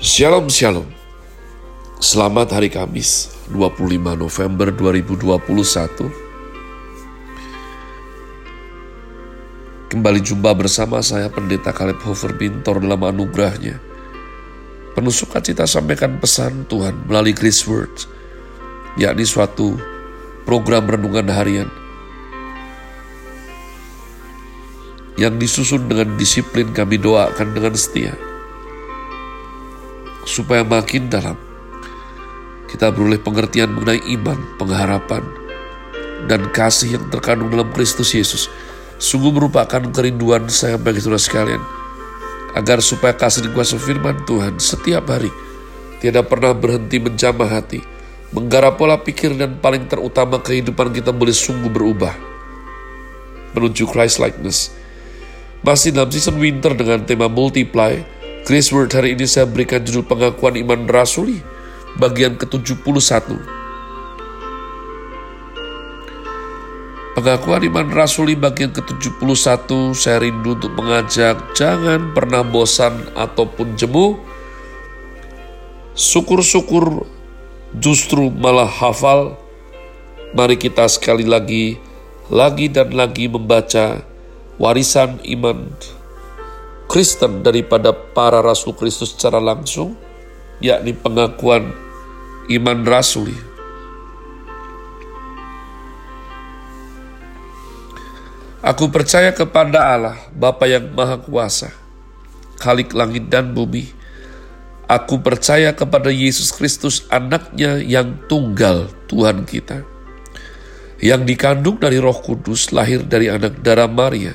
Shalom Shalom. Selamat hari Kamis 25 November 2021 Kembali jumpa bersama saya Pendeta Kaleb Hofer Bintor dalam anugerahnya. Penuh sukacita sampaikan pesan Tuhan melalui Grace Words yakni suatu program renungan harian yang disusun dengan disiplin kami doakan dengan setia supaya makin dalam kita beroleh pengertian mengenai iman, pengharapan, dan kasih yang terkandung dalam Kristus Yesus. Sungguh merupakan kerinduan saya bagi saudara sekalian, agar supaya kasih dan kuasa firman Tuhan setiap hari tidak pernah berhenti menjamah hati, menggarap pola pikir dan paling terutama kehidupan kita boleh sungguh berubah menuju Christ likeness. Masih dalam season winter dengan tema multiply, Grace Word hari ini saya berikan judul pengakuan iman rasuli bagian ke-71. Pengakuan iman rasuli bagian ke-71 saya rindu untuk mengajak jangan pernah bosan ataupun jemu. Syukur-syukur justru malah hafal. Mari kita sekali lagi, lagi dan lagi membaca warisan iman Kristen daripada para rasul Kristus secara langsung, yakni pengakuan iman rasuli. Aku percaya kepada Allah, Bapa yang Maha Kuasa, Khalik langit dan bumi. Aku percaya kepada Yesus Kristus, anaknya yang tunggal Tuhan kita, yang dikandung dari roh kudus, lahir dari anak darah Maria,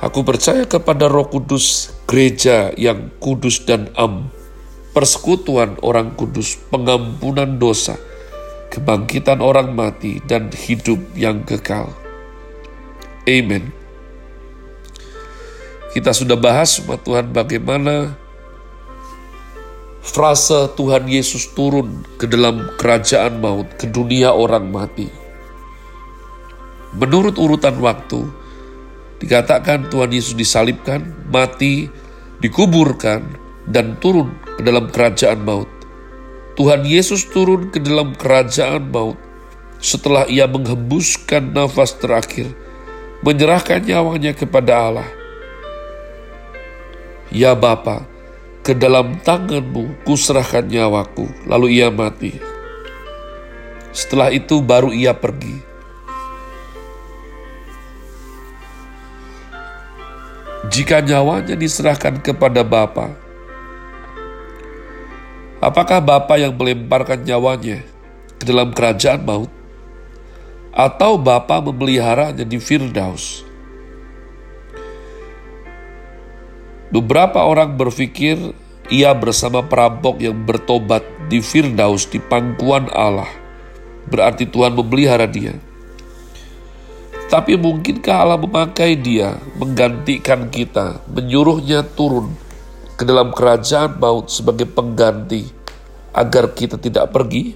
Aku percaya kepada Roh Kudus, gereja yang kudus dan am, persekutuan orang kudus, pengampunan dosa, kebangkitan orang mati, dan hidup yang kekal. Amen. Kita sudah bahas Tuhan bagaimana frase Tuhan Yesus turun ke dalam kerajaan maut, ke dunia orang mati. Menurut urutan waktu, Dikatakan Tuhan Yesus disalibkan, mati, dikuburkan, dan turun ke dalam kerajaan maut. Tuhan Yesus turun ke dalam kerajaan maut setelah ia menghembuskan nafas terakhir, menyerahkan nyawanya kepada Allah. Ya Bapa, ke dalam tanganmu kuserahkan nyawaku, lalu ia mati. Setelah itu baru ia pergi jika nyawanya diserahkan kepada Bapa. Apakah Bapa yang melemparkan nyawanya ke dalam kerajaan maut? Atau Bapa memeliharanya di Firdaus? Beberapa orang berpikir ia bersama perampok yang bertobat di Firdaus di pangkuan Allah. Berarti Tuhan memelihara dia. Tapi mungkinkah Allah memakai dia, menggantikan kita, menyuruhnya turun ke dalam kerajaan maut sebagai pengganti agar kita tidak pergi?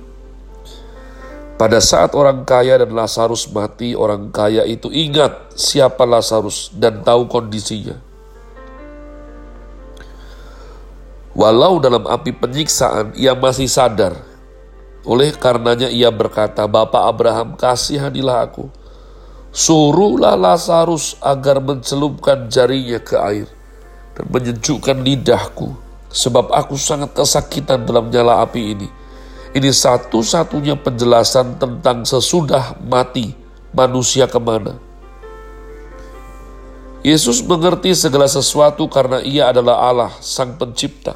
Pada saat orang kaya dan Lazarus mati, orang kaya itu ingat siapa Lazarus dan tahu kondisinya. Walau dalam api penyiksaan, ia masih sadar. Oleh karenanya ia berkata, Bapak Abraham kasihanilah aku Suruhlah Lazarus agar mencelupkan jarinya ke air dan menyejukkan lidahku, sebab aku sangat kesakitan dalam nyala api ini. Ini satu-satunya penjelasan tentang sesudah mati manusia ke mana. Yesus mengerti segala sesuatu karena ia adalah Allah, Sang Pencipta.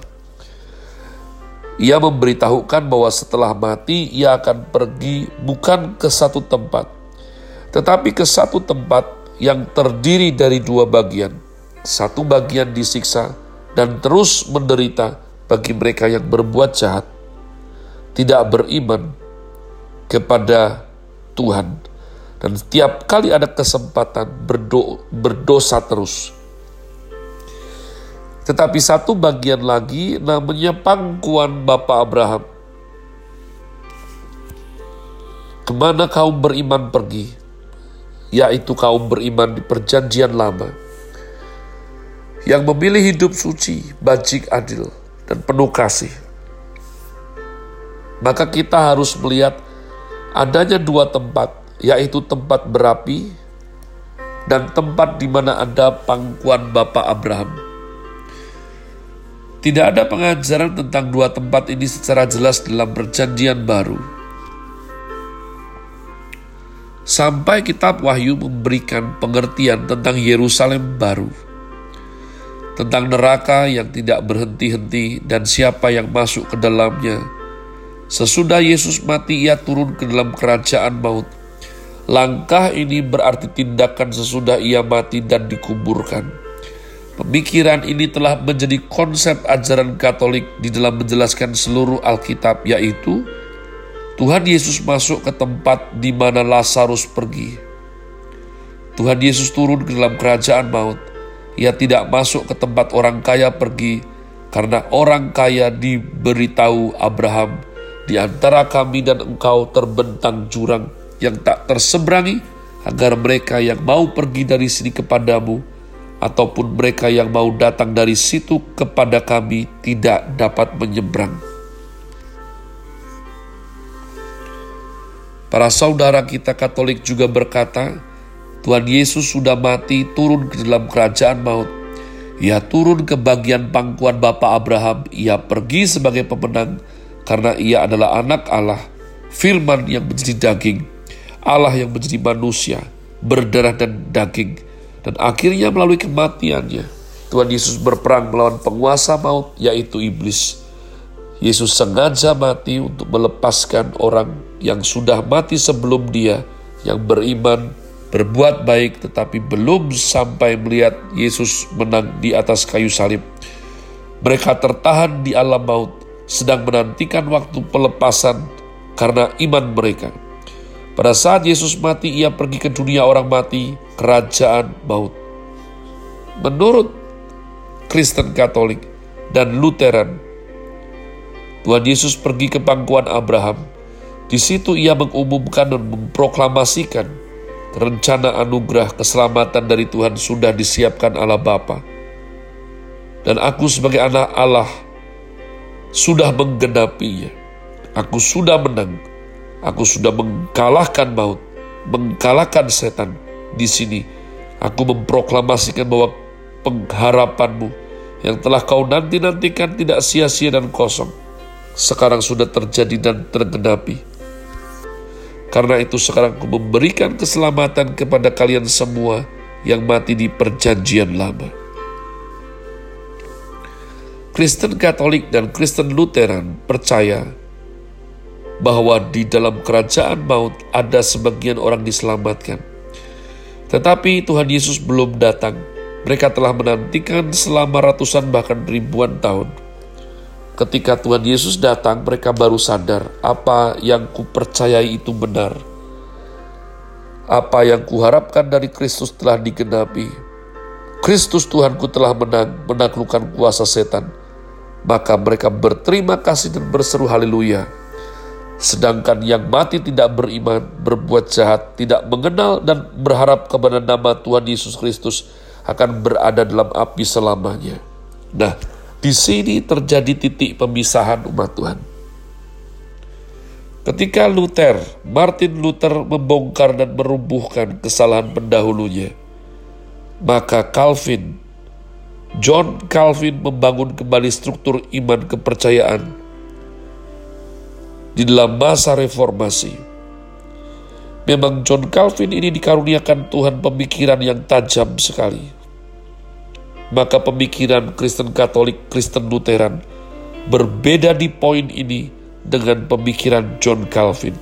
Ia memberitahukan bahwa setelah mati ia akan pergi bukan ke satu tempat, tetapi ke satu tempat yang terdiri dari dua bagian. Satu bagian disiksa dan terus menderita bagi mereka yang berbuat jahat, tidak beriman, kepada Tuhan. Dan setiap kali ada kesempatan berdo berdosa terus. Tetapi satu bagian lagi namanya pangkuan Bapak Abraham. Ke mana kaum beriman pergi? Yaitu kaum beriman di perjanjian lama. Yang memilih hidup suci, bajik adil, dan penuh kasih. Maka kita harus melihat adanya dua tempat, yaitu tempat berapi dan tempat di mana ada pangkuan Bapak Abraham. Tidak ada pengajaran tentang dua tempat ini secara jelas dalam perjanjian baru. Sampai kitab Wahyu memberikan pengertian tentang Yerusalem baru. Tentang neraka yang tidak berhenti-henti dan siapa yang masuk ke dalamnya. Sesudah Yesus mati ia turun ke dalam kerajaan maut. Langkah ini berarti tindakan sesudah ia mati dan dikuburkan Pemikiran ini telah menjadi konsep ajaran Katolik di dalam menjelaskan seluruh Alkitab, yaitu Tuhan Yesus masuk ke tempat di mana Lazarus pergi. Tuhan Yesus turun ke dalam kerajaan maut. Ia tidak masuk ke tempat orang kaya pergi, karena orang kaya diberitahu Abraham, di antara kami dan engkau terbentang jurang yang tak terseberangi, agar mereka yang mau pergi dari sini kepadamu, ataupun mereka yang mau datang dari situ kepada kami tidak dapat menyeberang. Para saudara kita Katolik juga berkata, Tuhan Yesus sudah mati turun ke dalam kerajaan maut. Ia turun ke bagian pangkuan Bapa Abraham. Ia pergi sebagai pemenang karena ia adalah anak Allah, firman yang menjadi daging, Allah yang menjadi manusia, berdarah dan daging dan akhirnya melalui kematiannya, Tuhan Yesus berperang melawan penguasa maut, yaitu iblis. Yesus sengaja mati untuk melepaskan orang yang sudah mati sebelum dia, yang beriman, berbuat baik, tetapi belum sampai melihat Yesus menang di atas kayu salib. Mereka tertahan di alam maut, sedang menantikan waktu pelepasan karena iman mereka. Pada saat Yesus mati, ia pergi ke dunia orang mati, kerajaan maut. Menurut Kristen Katolik dan Lutheran, Tuhan Yesus pergi ke pangkuan Abraham. Di situ ia mengumumkan dan memproklamasikan rencana anugerah keselamatan dari Tuhan sudah disiapkan Allah Bapa. Dan aku sebagai anak Allah sudah menggenapinya. Aku sudah menang Aku sudah mengalahkan maut, mengalahkan setan. Di sini, aku memproklamasikan bahwa pengharapanmu yang telah kau nanti-nantikan tidak sia-sia dan kosong. Sekarang sudah terjadi dan tergenapi. Karena itu sekarang aku memberikan keselamatan kepada kalian semua yang mati di perjanjian lama. Kristen Katolik dan Kristen Lutheran percaya bahwa di dalam kerajaan maut ada sebagian orang diselamatkan. Tetapi Tuhan Yesus belum datang. Mereka telah menantikan selama ratusan bahkan ribuan tahun. Ketika Tuhan Yesus datang, mereka baru sadar apa yang kupercayai itu benar. Apa yang kuharapkan dari Kristus telah digenapi. Kristus Tuhanku telah menang, menaklukkan kuasa setan. Maka mereka berterima kasih dan berseru haleluya Sedangkan yang mati tidak beriman, berbuat jahat, tidak mengenal dan berharap kepada nama Tuhan Yesus Kristus akan berada dalam api selamanya. Nah, di sini terjadi titik pemisahan umat Tuhan. Ketika Luther, Martin Luther membongkar dan merubuhkan kesalahan pendahulunya, maka Calvin, John Calvin membangun kembali struktur iman kepercayaan di dalam masa reformasi. Memang John Calvin ini dikaruniakan Tuhan pemikiran yang tajam sekali. Maka pemikiran Kristen Katolik, Kristen Lutheran berbeda di poin ini dengan pemikiran John Calvin.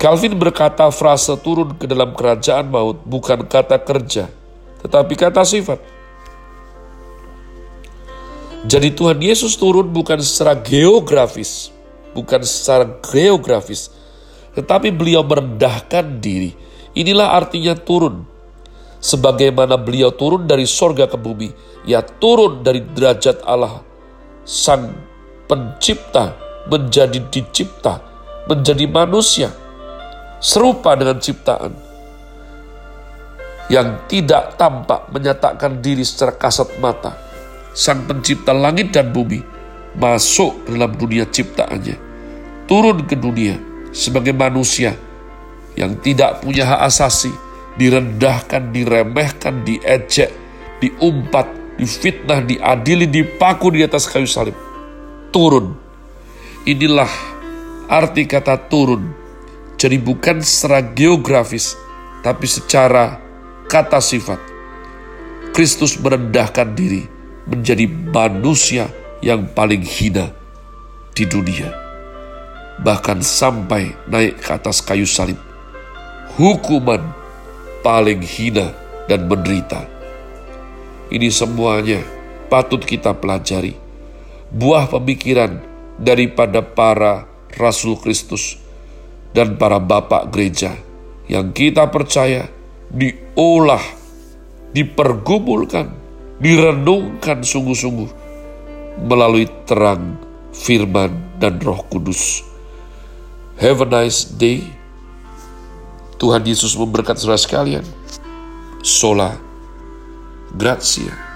Calvin berkata frase turun ke dalam kerajaan maut bukan kata kerja, tetapi kata sifat. Jadi Tuhan Yesus turun bukan secara geografis, bukan secara geografis, tetapi beliau merendahkan diri. Inilah artinya turun. Sebagaimana beliau turun dari sorga ke bumi, ia turun dari derajat Allah, sang pencipta, menjadi dicipta, menjadi manusia, serupa dengan ciptaan yang tidak tampak menyatakan diri secara kasat mata. Sang pencipta langit dan bumi masuk dalam dunia ciptaannya, turun ke dunia sebagai manusia yang tidak punya hak asasi, direndahkan, diremehkan, diejek, diumpat, difitnah, diadili, dipaku di atas kayu salib. Turun. Inilah arti kata turun. Jadi bukan secara geografis, tapi secara kata sifat. Kristus merendahkan diri menjadi manusia yang paling hina di dunia. Bahkan sampai naik ke atas kayu salib. Hukuman paling hina dan menderita. Ini semuanya patut kita pelajari. Buah pemikiran daripada para Rasul Kristus dan para bapak gereja yang kita percaya diolah, dipergumulkan, direnungkan sungguh-sungguh melalui terang firman dan roh kudus. Have a nice day. Tuhan Yesus memberkati saudara sekalian. Sola Gracia.